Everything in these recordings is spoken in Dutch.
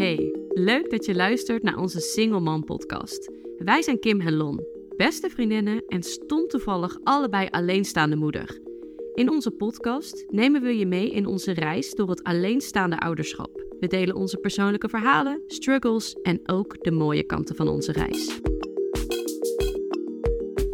Hey, leuk dat je luistert naar onze Single Man podcast. Wij zijn Kim en beste vriendinnen en stom toevallig allebei alleenstaande moeder. In onze podcast nemen we je mee in onze reis door het alleenstaande ouderschap. We delen onze persoonlijke verhalen, struggles en ook de mooie kanten van onze reis.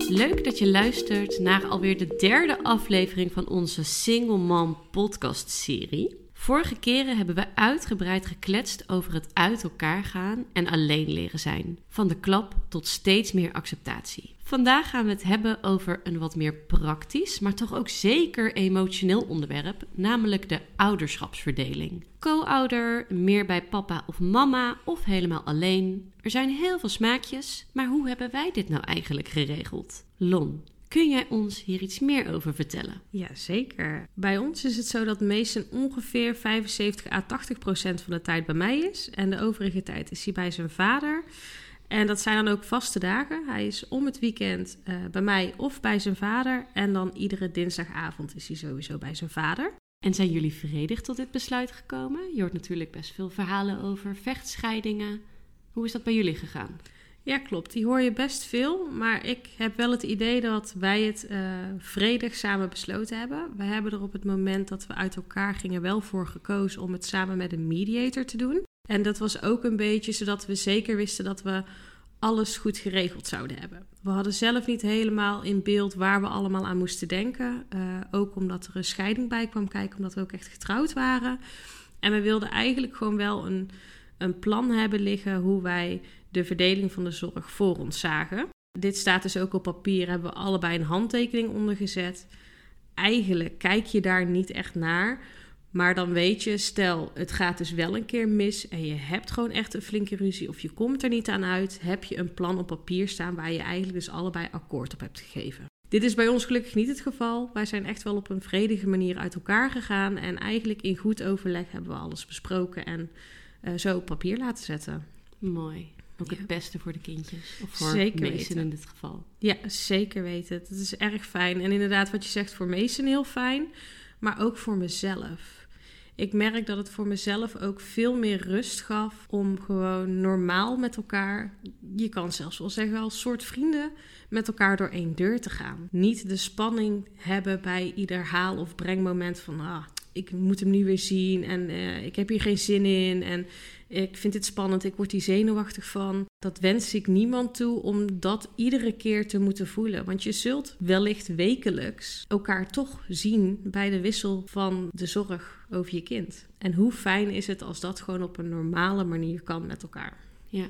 Leuk dat je luistert naar alweer de derde aflevering van onze Single Man podcast serie. Vorige keren hebben we uitgebreid gekletst over het uit elkaar gaan en alleen leren zijn. Van de klap tot steeds meer acceptatie. Vandaag gaan we het hebben over een wat meer praktisch, maar toch ook zeker emotioneel onderwerp, namelijk de ouderschapsverdeling. Co-ouder, meer bij papa of mama of helemaal alleen. Er zijn heel veel smaakjes, maar hoe hebben wij dit nou eigenlijk geregeld? Lon, Kun jij ons hier iets meer over vertellen? Ja, zeker. Bij ons is het zo dat Mason ongeveer 75 à 80 procent van de tijd bij mij is. En de overige tijd is hij bij zijn vader. En dat zijn dan ook vaste dagen. Hij is om het weekend uh, bij mij of bij zijn vader. En dan iedere dinsdagavond is hij sowieso bij zijn vader. En zijn jullie vredig tot dit besluit gekomen? Je hoort natuurlijk best veel verhalen over vechtscheidingen. Hoe is dat bij jullie gegaan? Ja, klopt. Die hoor je best veel. Maar ik heb wel het idee dat wij het uh, vredig samen besloten hebben. We hebben er op het moment dat we uit elkaar gingen wel voor gekozen om het samen met een mediator te doen. En dat was ook een beetje zodat we zeker wisten dat we alles goed geregeld zouden hebben. We hadden zelf niet helemaal in beeld waar we allemaal aan moesten denken. Uh, ook omdat er een scheiding bij kwam kijken, omdat we ook echt getrouwd waren. En we wilden eigenlijk gewoon wel een, een plan hebben liggen hoe wij de verdeling van de zorg voor ons zagen. Dit staat dus ook op papier, hebben we allebei een handtekening ondergezet. Eigenlijk kijk je daar niet echt naar. Maar dan weet je, stel het gaat dus wel een keer mis en je hebt gewoon echt een flinke ruzie of je komt er niet aan uit, heb je een plan op papier staan waar je eigenlijk dus allebei akkoord op hebt gegeven. Dit is bij ons gelukkig niet het geval. Wij zijn echt wel op een vredige manier uit elkaar gegaan en eigenlijk in goed overleg hebben we alles besproken en uh, zo op papier laten zetten. Mooi. Ook het beste voor de kindjes. Of voor zeker Mason weten. in dit geval. Ja, zeker weten. Het is erg fijn. En inderdaad, wat je zegt, voor Mason heel fijn. Maar ook voor mezelf. Ik merk dat het voor mezelf ook veel meer rust gaf om gewoon normaal met elkaar, je kan zelfs wel zeggen als soort vrienden, met elkaar door één deur te gaan. Niet de spanning hebben bij ieder haal- of brengmoment van, ah, ik moet hem nu weer zien en uh, ik heb hier geen zin in en ik vind dit spannend, ik word hier zenuwachtig van. Dat wens ik niemand toe om dat iedere keer te moeten voelen. Want je zult wellicht wekelijks elkaar toch zien bij de wissel van de zorg over je kind. En hoe fijn is het als dat gewoon op een normale manier kan met elkaar. Ja.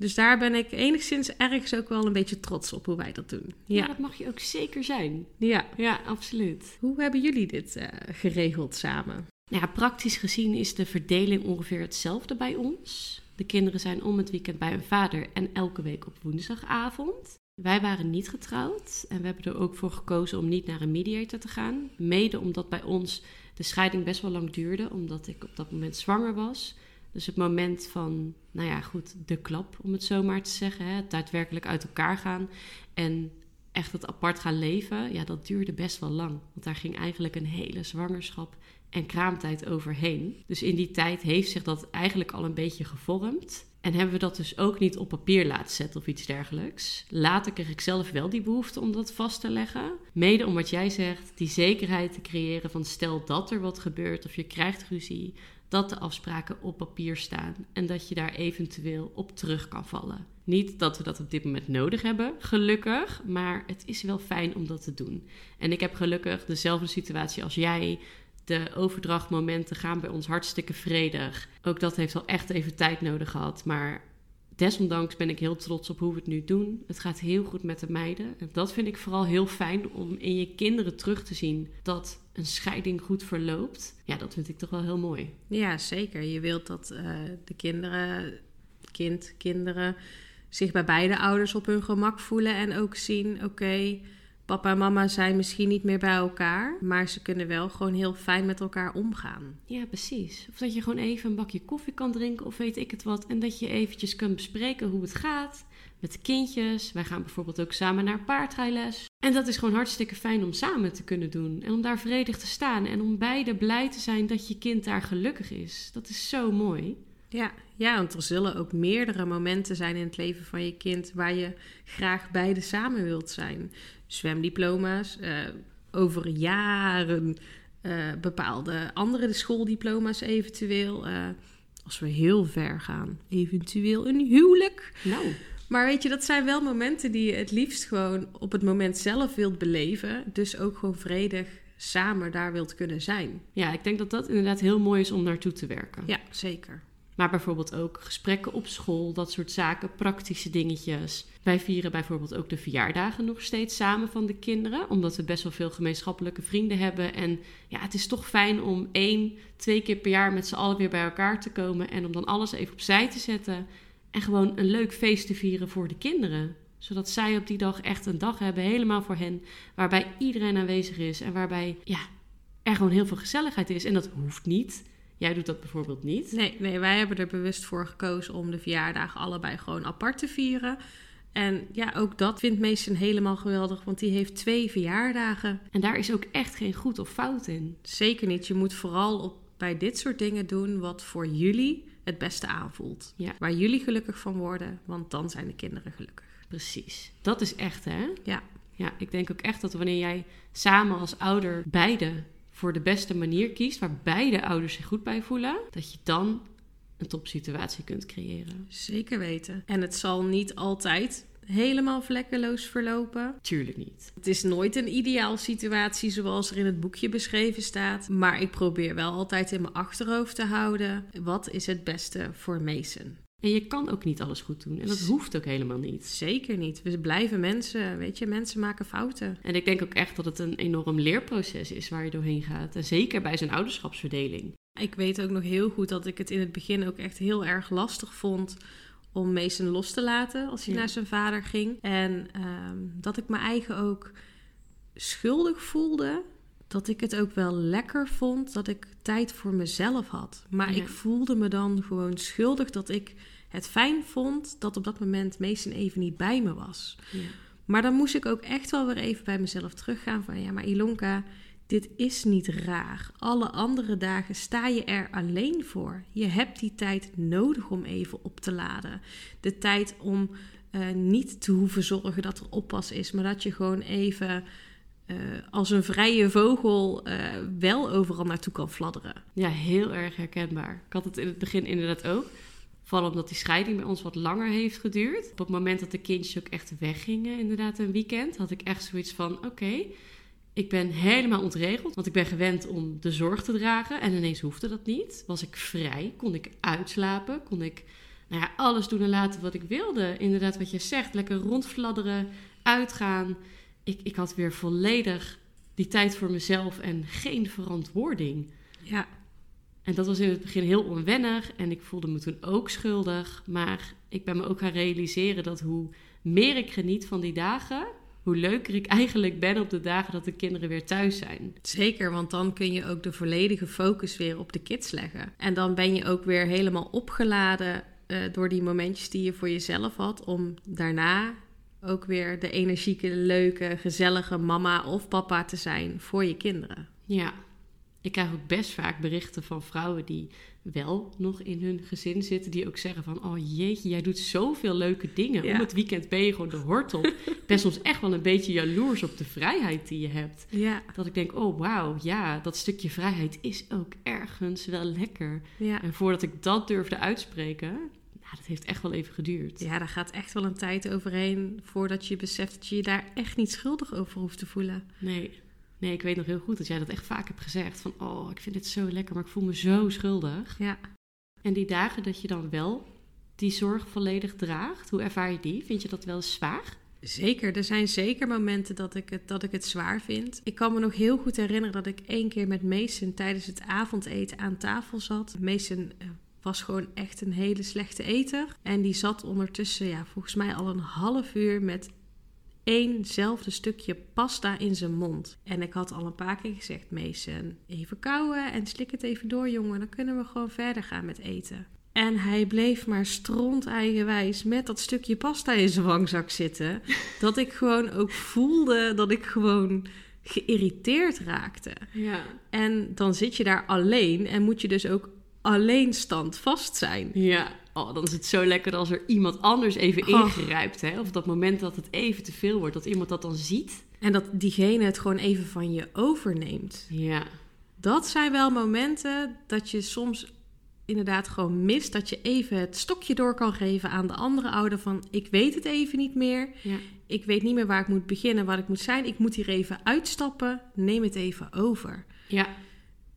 Dus daar ben ik enigszins ergens ook wel een beetje trots op hoe wij dat doen. Ja, ja dat mag je ook zeker zijn. Ja, ja absoluut. Hoe hebben jullie dit uh, geregeld samen? Nou ja, praktisch gezien is de verdeling ongeveer hetzelfde bij ons. De kinderen zijn om het weekend bij hun vader en elke week op woensdagavond. Wij waren niet getrouwd en we hebben er ook voor gekozen om niet naar een mediator te gaan. Mede omdat bij ons de scheiding best wel lang duurde, omdat ik op dat moment zwanger was. Dus het moment van, nou ja, goed, de klap, om het zo maar te zeggen. Hè, het daadwerkelijk uit elkaar gaan en echt het apart gaan leven, ja, dat duurde best wel lang. Want daar ging eigenlijk een hele zwangerschap en kraamtijd overheen. Dus in die tijd heeft zich dat eigenlijk al een beetje gevormd. En hebben we dat dus ook niet op papier laten zetten of iets dergelijks. Later kreeg ik zelf wel die behoefte om dat vast te leggen. Mede om wat jij zegt, die zekerheid te creëren van stel dat er wat gebeurt of je krijgt ruzie, dat de afspraken op papier staan en dat je daar eventueel op terug kan vallen. Niet dat we dat op dit moment nodig hebben, gelukkig, maar het is wel fijn om dat te doen. En ik heb gelukkig dezelfde situatie als jij de overdrachtmomenten gaan bij ons hartstikke vredig. Ook dat heeft al echt even tijd nodig gehad. Maar desondanks ben ik heel trots op hoe we het nu doen. Het gaat heel goed met de meiden. En dat vind ik vooral heel fijn om in je kinderen terug te zien dat een scheiding goed verloopt. Ja, dat vind ik toch wel heel mooi. Ja, zeker. Je wilt dat uh, de kinderen, kind, kinderen zich bij beide ouders op hun gemak voelen en ook zien: oké. Papa en mama zijn misschien niet meer bij elkaar, maar ze kunnen wel gewoon heel fijn met elkaar omgaan. Ja, precies. Of dat je gewoon even een bakje koffie kan drinken of weet ik het wat. En dat je eventjes kunt bespreken hoe het gaat met de kindjes. Wij gaan bijvoorbeeld ook samen naar paardrijles. En dat is gewoon hartstikke fijn om samen te kunnen doen. En om daar vredig te staan. En om beide blij te zijn dat je kind daar gelukkig is. Dat is zo mooi. Ja, ja, want er zullen ook meerdere momenten zijn in het leven van je kind waar je graag beide samen wilt zijn. Zwemdiploma's, uh, over jaren uh, bepaalde andere schooldiploma's eventueel. Uh, als we heel ver gaan, eventueel een huwelijk. Nou. Maar weet je, dat zijn wel momenten die je het liefst gewoon op het moment zelf wilt beleven. Dus ook gewoon vredig samen daar wilt kunnen zijn. Ja, ik denk dat dat inderdaad heel mooi is om naartoe te werken. Ja, zeker. Maar bijvoorbeeld ook gesprekken op school, dat soort zaken, praktische dingetjes. Wij vieren bijvoorbeeld ook de verjaardagen nog steeds samen van de kinderen, omdat we best wel veel gemeenschappelijke vrienden hebben. En ja, het is toch fijn om één, twee keer per jaar met z'n allen weer bij elkaar te komen en om dan alles even opzij te zetten en gewoon een leuk feest te vieren voor de kinderen zodat zij op die dag echt een dag hebben, helemaal voor hen, waarbij iedereen aanwezig is en waarbij ja, er gewoon heel veel gezelligheid is. En dat hoeft niet. Jij doet dat bijvoorbeeld niet. Nee, nee, wij hebben er bewust voor gekozen om de verjaardagen allebei gewoon apart te vieren. En ja, ook dat vindt Mason helemaal geweldig, want die heeft twee verjaardagen. En daar is ook echt geen goed of fout in. Zeker niet. Je moet vooral op, bij dit soort dingen doen wat voor jullie het beste aanvoelt. Ja. Waar jullie gelukkig van worden, want dan zijn de kinderen gelukkig. Precies. Dat is echt, hè? Ja. Ja, ik denk ook echt dat wanneer jij samen als ouder beide voor de beste manier kiest, waar beide ouders zich goed bij voelen, dat je dan een topsituatie kunt creëren. Zeker weten. En het zal niet altijd helemaal vlekkeloos verlopen. Tuurlijk niet. Het is nooit een ideaal situatie zoals er in het boekje beschreven staat. Maar ik probeer wel altijd in mijn achterhoofd te houden: wat is het beste voor Mason? En je kan ook niet alles goed doen. En dat hoeft ook helemaal niet. Zeker niet. We blijven mensen. Weet je, mensen maken fouten. En ik denk ook echt dat het een enorm leerproces is waar je doorheen gaat. En zeker bij zo'n ouderschapsverdeling. Ik weet ook nog heel goed dat ik het in het begin ook echt heel erg lastig vond om Mason los te laten als hij naar zijn vader ging. En ehm, dat ik me eigen ook schuldig voelde. Dat ik het ook wel lekker vond dat ik tijd voor mezelf had. Maar ik voelde me dan gewoon schuldig dat ik het fijn vond dat op dat moment Mason even niet bij me was. Ja. Maar dan moest ik ook echt wel weer even bij mezelf teruggaan van ja, maar Ilonka, dit is niet raar. Alle andere dagen sta je er alleen voor. Je hebt die tijd nodig om even op te laden. De tijd om uh, niet te hoeven zorgen dat er oppas is, maar dat je gewoon even uh, als een vrije vogel uh, wel overal naartoe kan fladderen. Ja, heel erg herkenbaar. Ik had het in het begin inderdaad ook. Vooral omdat die scheiding bij ons wat langer heeft geduurd. Op het moment dat de kindjes ook echt weggingen, inderdaad een weekend, had ik echt zoiets van: oké, ik ben helemaal ontregeld. Want ik ben gewend om de zorg te dragen. En ineens hoefde dat niet. Was ik vrij, kon ik uitslapen, kon ik nou ja, alles doen en laten wat ik wilde. Inderdaad, wat je zegt, lekker rondfladderen, uitgaan. Ik, ik had weer volledig die tijd voor mezelf en geen verantwoording. Ja. En dat was in het begin heel onwennig en ik voelde me toen ook schuldig. Maar ik ben me ook gaan realiseren dat hoe meer ik geniet van die dagen, hoe leuker ik eigenlijk ben op de dagen dat de kinderen weer thuis zijn. Zeker, want dan kun je ook de volledige focus weer op de kids leggen. En dan ben je ook weer helemaal opgeladen uh, door die momentjes die je voor jezelf had, om daarna ook weer de energieke, leuke, gezellige mama of papa te zijn voor je kinderen. Ja, ik krijg ook best vaak berichten van vrouwen die wel nog in hun gezin zitten, die ook zeggen van, oh jeetje, jij doet zoveel leuke dingen. Ja. Om het weekend ben je gewoon de hortel. Ik ben soms echt wel een beetje jaloers op de vrijheid die je hebt. Ja. Dat ik denk, oh wauw, ja, dat stukje vrijheid is ook ergens wel lekker. Ja. En voordat ik dat durfde uitspreken, nou, dat heeft echt wel even geduurd. Ja, daar gaat echt wel een tijd overheen voordat je beseft dat je je daar echt niet schuldig over hoeft te voelen. Nee. Nee, ik weet nog heel goed dat jij dat echt vaak hebt gezegd. Van, oh, ik vind dit zo lekker, maar ik voel me zo schuldig. Ja. En die dagen dat je dan wel die zorg volledig draagt, hoe ervaar je die? Vind je dat wel zwaar? Zeker, er zijn zeker momenten dat ik, het, dat ik het zwaar vind. Ik kan me nog heel goed herinneren dat ik één keer met Mason tijdens het avondeten aan tafel zat. Mason was gewoon echt een hele slechte eter. En die zat ondertussen, ja, volgens mij al een half uur met éénzelfde stukje pasta in zijn mond. En ik had al een paar keer gezegd, Mason, even kauwen en slik het even door, jongen. Dan kunnen we gewoon verder gaan met eten. En hij bleef maar stront eigenwijs met dat stukje pasta in zijn wangzak zitten. Dat ik gewoon ook voelde dat ik gewoon geïrriteerd raakte. Ja. En dan zit je daar alleen en moet je dus ook alleen standvast zijn. Ja, oh, dan is het zo lekker als er iemand anders even Oh. ingrijpt. Hè? Of dat moment dat het even te veel wordt, dat iemand dat dan ziet. En dat diegene het gewoon even van je overneemt. Ja, Dat zijn wel momenten dat je soms inderdaad gewoon mist. Dat je even het stokje door kan geven aan de andere ouder van... ik weet het even niet meer. ja, Ik weet niet meer waar ik moet beginnen, waar ik moet zijn. Ik moet hier even uitstappen. Neem het even over. ja.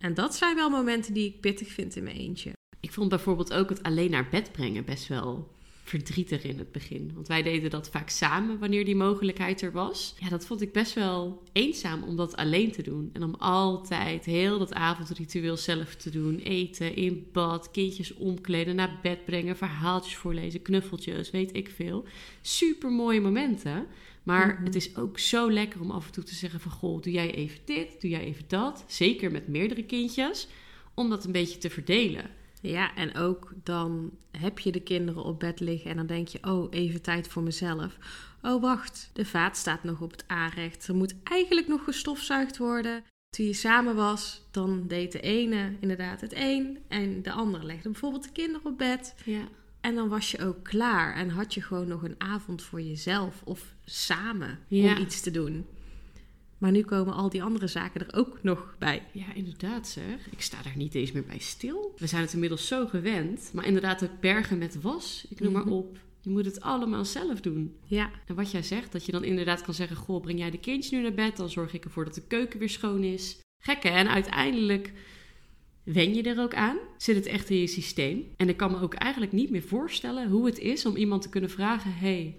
En dat zijn wel momenten die ik pittig vind in mijn eentje. Ik vond bijvoorbeeld ook het alleen naar bed brengen best wel verdrietig in het begin. Want wij deden dat vaak samen wanneer die mogelijkheid er was. Ja, dat vond ik best wel eenzaam om dat alleen te doen. En om altijd heel dat avondritueel zelf te doen. Eten, in bad, kindjes omkleden, naar bed brengen, verhaaltjes voorlezen, knuffeltjes, weet ik veel. Super mooie momenten. Maar Mhm. het is ook zo lekker om af en toe te zeggen van... goh, doe jij even dit, doe jij even dat. Zeker met meerdere kindjes. Om dat een beetje te verdelen. Ja, en ook dan heb je de kinderen op bed liggen en dan denk je, oh, even tijd voor mezelf. Oh, wacht, de vaat staat nog op het aanrecht. Er moet eigenlijk nog gestofzuigd worden. Toen je samen was, dan deed de ene inderdaad het een en de andere legde bijvoorbeeld de kinderen op bed. Ja. En dan was je ook klaar en had je gewoon nog een avond voor jezelf of samen Ja. om iets te doen. Maar nu komen al die andere zaken er ook nog bij. Ja, inderdaad zeg. Ik sta daar niet eens meer bij stil. We zijn het inmiddels zo gewend. Maar inderdaad ook bergen met was. Ik noem Mhm. maar op. Je moet het allemaal zelf doen. Ja, En wat jij zegt, dat je dan inderdaad kan zeggen... Goh, breng jij de kindjes nu naar bed? Dan zorg ik ervoor dat de keuken weer schoon is. Gekke, en uiteindelijk wen je er ook aan. Zit het echt in je systeem. En ik kan me ook eigenlijk niet meer voorstellen hoe het is... om iemand te kunnen vragen... hey,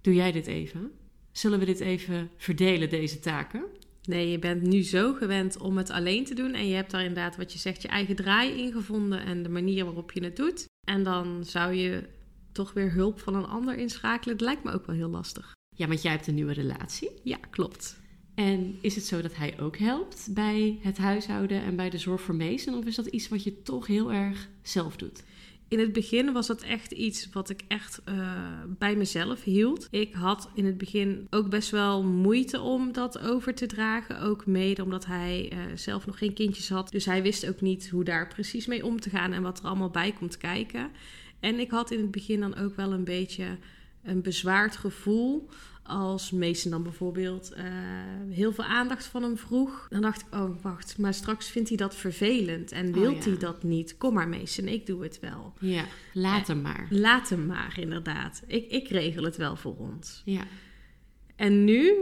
doe jij dit even? Zullen we dit even verdelen, deze taken? Nee, je bent nu zo gewend om het alleen te doen. En je hebt daar inderdaad, wat je zegt, je eigen draai in gevonden. En de manier waarop je het doet. En dan zou je toch weer hulp van een ander inschakelen. Dat lijkt me ook wel heel lastig. Ja, want jij hebt een nieuwe relatie. Ja, klopt. En is het zo dat hij ook helpt bij het huishouden en bij de zorg voor Mason? Of is dat iets wat je toch heel erg zelf doet? In het begin was dat echt iets wat ik echt eh, bij mezelf hield. Ik had in het begin ook best wel moeite om dat over te dragen. Ook mede omdat hij eh, zelf nog geen kindjes had. Dus hij wist ook niet hoe daar precies mee om te gaan en wat er allemaal bij komt kijken. En ik had in het begin dan ook wel een beetje een bezwaard gevoel. Als Mason dan bijvoorbeeld eh, heel veel aandacht van hem vroeg. Dan dacht ik, oh wacht, maar straks vindt hij dat vervelend. En Oh, wil ja. hij dat niet? Kom maar Mason, ik doe het wel. Ja, laat hem maar. Laat hem maar, inderdaad. Ik, ik regel het wel voor ons. Ja, En nu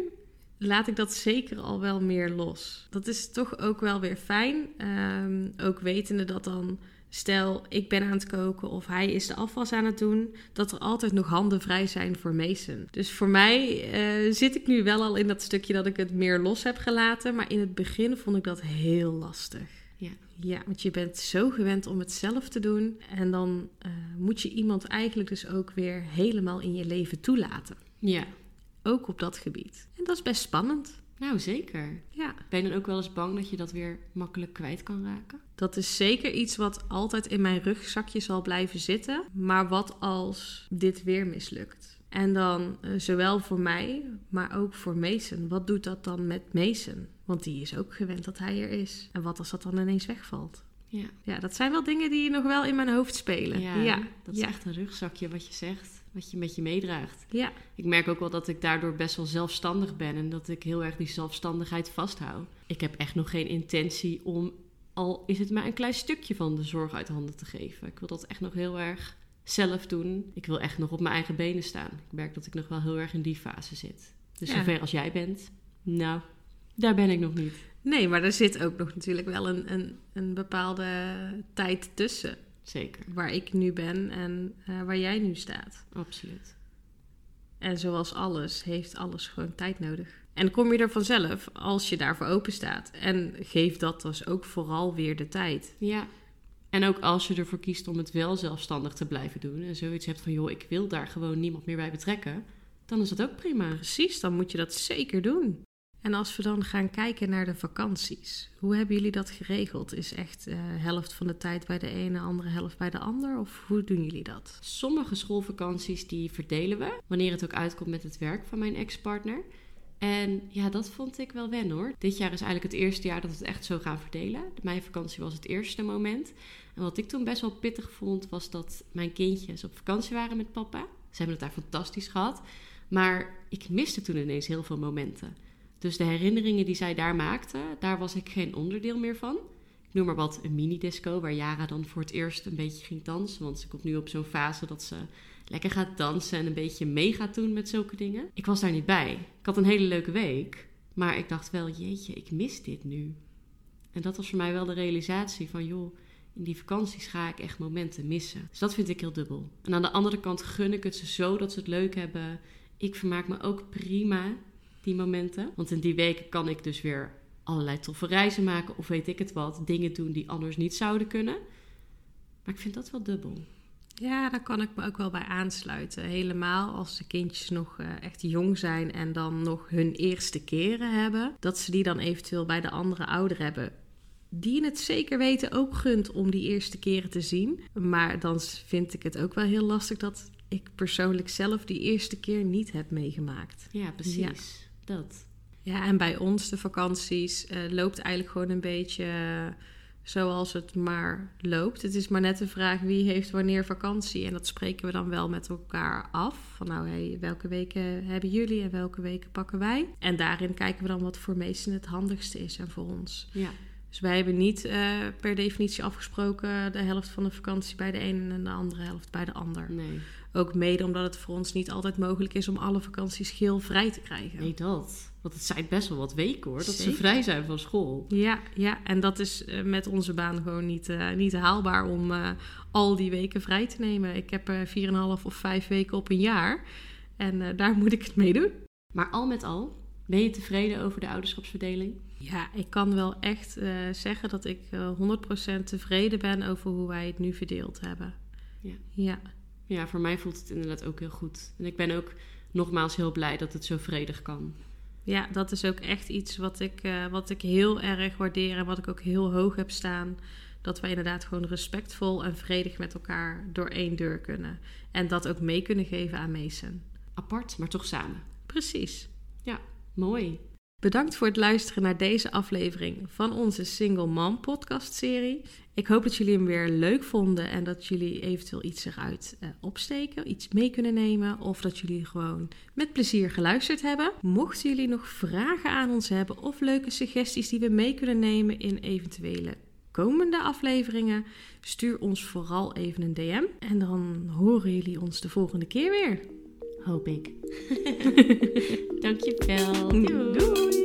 laat ik dat zeker al wel meer los. Dat is toch ook wel weer fijn. Ehm, ook wetende dat dan, stel ik ben aan het koken of hij is de afwas aan het doen, dat er altijd nog handen vrij zijn voor Mason. Dus voor mij eh, zit ik nu wel al in dat stukje dat ik het meer los heb gelaten. Maar in het begin vond ik dat heel lastig. Ja. Ja, want je bent zo gewend om het zelf te doen. En dan eh, moet je iemand eigenlijk dus ook weer helemaal in je leven toelaten. ja. Ook op dat gebied. En dat is best spannend. Nou, zeker. Ja, Ben je dan ook wel eens bang dat je dat weer makkelijk kwijt kan raken? dat is zeker iets wat altijd in mijn rugzakje zal blijven zitten. Maar wat als dit weer mislukt? En dan eh, zowel voor mij, maar ook voor Mason. Wat doet dat dan met Mason? Want die is ook gewend dat hij er is. En wat als dat dan ineens wegvalt? Ja. Ja, dat zijn wel dingen die nog wel in mijn hoofd spelen. Ja, ja, dat is ja. echt een rugzakje wat je zegt, wat je met je meedraagt. ja. Ik merk ook wel dat ik daardoor best wel zelfstandig ben en dat ik heel erg die zelfstandigheid vasthoud. Ik heb echt nog geen intentie om, al is het maar een klein stukje van de zorg uit handen te geven. Ik wil dat echt nog heel erg zelf doen. Ik wil echt nog op mijn eigen benen staan. Ik merk dat ik nog wel heel erg in die fase zit. Dus Ja. zover als jij bent, nou, daar ben ik nog niet. Nee, maar er zit ook nog natuurlijk wel een, een, een bepaalde tijd tussen. Zeker, Waar ik nu ben en eh, waar jij nu staat. absoluut. En zoals alles, heeft alles gewoon tijd nodig. En kom je er vanzelf als je daarvoor open staat. En geef dat dus ook vooral weer de tijd. Ja. En ook als je ervoor kiest om het wel zelfstandig te blijven doen en zoiets hebt van, joh, ik wil daar gewoon niemand meer bij betrekken, dan is dat ook prima. Precies, dan moet je dat zeker doen. En als we dan gaan kijken naar de vakanties, hoe hebben jullie dat geregeld? Is echt eh helft van de tijd bij de ene, andere helft bij de ander? Of hoe doen jullie dat? Sommige schoolvakanties die verdelen we, wanneer het ook uitkomt met het werk van mijn ex-partner. En ja, dat vond ik wel wennen hoor. Dit jaar is eigenlijk het eerste jaar dat we het echt zo gaan verdelen. De meivakantie was het eerste moment. En wat ik toen best wel pittig vond, was dat mijn kindjes op vakantie waren met papa. Ze hebben het daar fantastisch gehad. Maar ik miste toen ineens heel veel momenten. Dus de herinneringen die zij daar maakte, daar was ik geen onderdeel meer van. Ik noem maar wat een mini-disco, waar Jara dan voor het eerst een beetje ging dansen. Want ze komt nu op zo'n fase dat ze lekker gaat dansen en een beetje mee gaat doen met zulke dingen. Ik was daar niet bij. Ik had een hele leuke week, maar ik dacht wel, jeetje, ik mis dit nu. En dat was voor mij wel de realisatie van, joh, in die vakanties ga ik echt momenten missen. Dus dat vind ik heel dubbel. En aan de andere kant gun ik het ze zo dat ze het leuk hebben. Ik vermaak me ook prima die momenten. Want in die weken kan ik dus weer allerlei toffe reizen maken of weet ik het wat. Dingen doen die anders niet zouden kunnen. Maar ik vind dat wel dubbel. Ja, daar kan ik me ook wel bij aansluiten. Helemaal als de kindjes nog uh, echt jong zijn en dan nog hun eerste keren hebben. Dat ze die dan eventueel bij de andere ouder hebben. Die het zeker weten ook gunt om die eerste keren te zien. Maar dan vind ik het ook wel heel lastig dat ik persoonlijk zelf die eerste keer niet heb meegemaakt. Ja, precies. Ja. Dat. Ja, en bij ons de vakanties uh, loopt eigenlijk gewoon een beetje uh, zoals het maar loopt. Het is maar net de vraag wie heeft wanneer vakantie. En dat spreken we dan wel met elkaar af. Van nou, hey, welke weken hebben jullie en welke weken pakken wij? En daarin kijken we dan wat voor meesten het handigste is en voor ons. Ja. Dus wij hebben niet uh, per definitie afgesproken de helft van de vakantie bij de ene en de andere helft bij de ander. Nee. Ook mede omdat het voor ons niet altijd mogelijk is om alle vakanties geheel vrij te krijgen. Nee, dat. Want het zijn best wel wat weken hoor, dat Zeker. ze vrij zijn van school. Ja, ja. en dat is uh, met onze baan gewoon niet, uh, niet haalbaar om uh, al die weken vrij te nemen. Ik heb 4,5 of 5 weken op een jaar en daar moet ik het mee doen. Maar al met al, ben je tevreden over de ouderschapsverdeling? Ja, ik kan wel echt zeggen dat ik 100% tevreden ben over hoe wij het nu verdeeld hebben. Ja. ja. Ja, voor mij voelt het inderdaad ook heel goed. En ik ben ook nogmaals heel blij dat het zo vredig kan. Ja, dat is ook echt iets wat ik, uh, wat ik heel erg waardeer en wat ik ook heel hoog heb staan. Dat wij inderdaad gewoon respectvol en vredig met elkaar door één deur kunnen. En dat ook mee kunnen geven aan Mason. Apart, maar toch samen. Precies. Ja, mooi. Bedankt voor het luisteren naar deze aflevering van onze Single Mom podcast serie. Ik hoop dat jullie hem weer leuk vonden en dat jullie eventueel iets eruit uh, opsteken, iets mee kunnen nemen of dat jullie gewoon met plezier geluisterd hebben. Mochten jullie nog vragen aan ons hebben of leuke suggesties die we mee kunnen nemen in eventuele komende afleveringen, stuur ons vooral even een DM en dan horen jullie ons de volgende keer weer. Hoop ik. Dankjewel. Doei. Doei.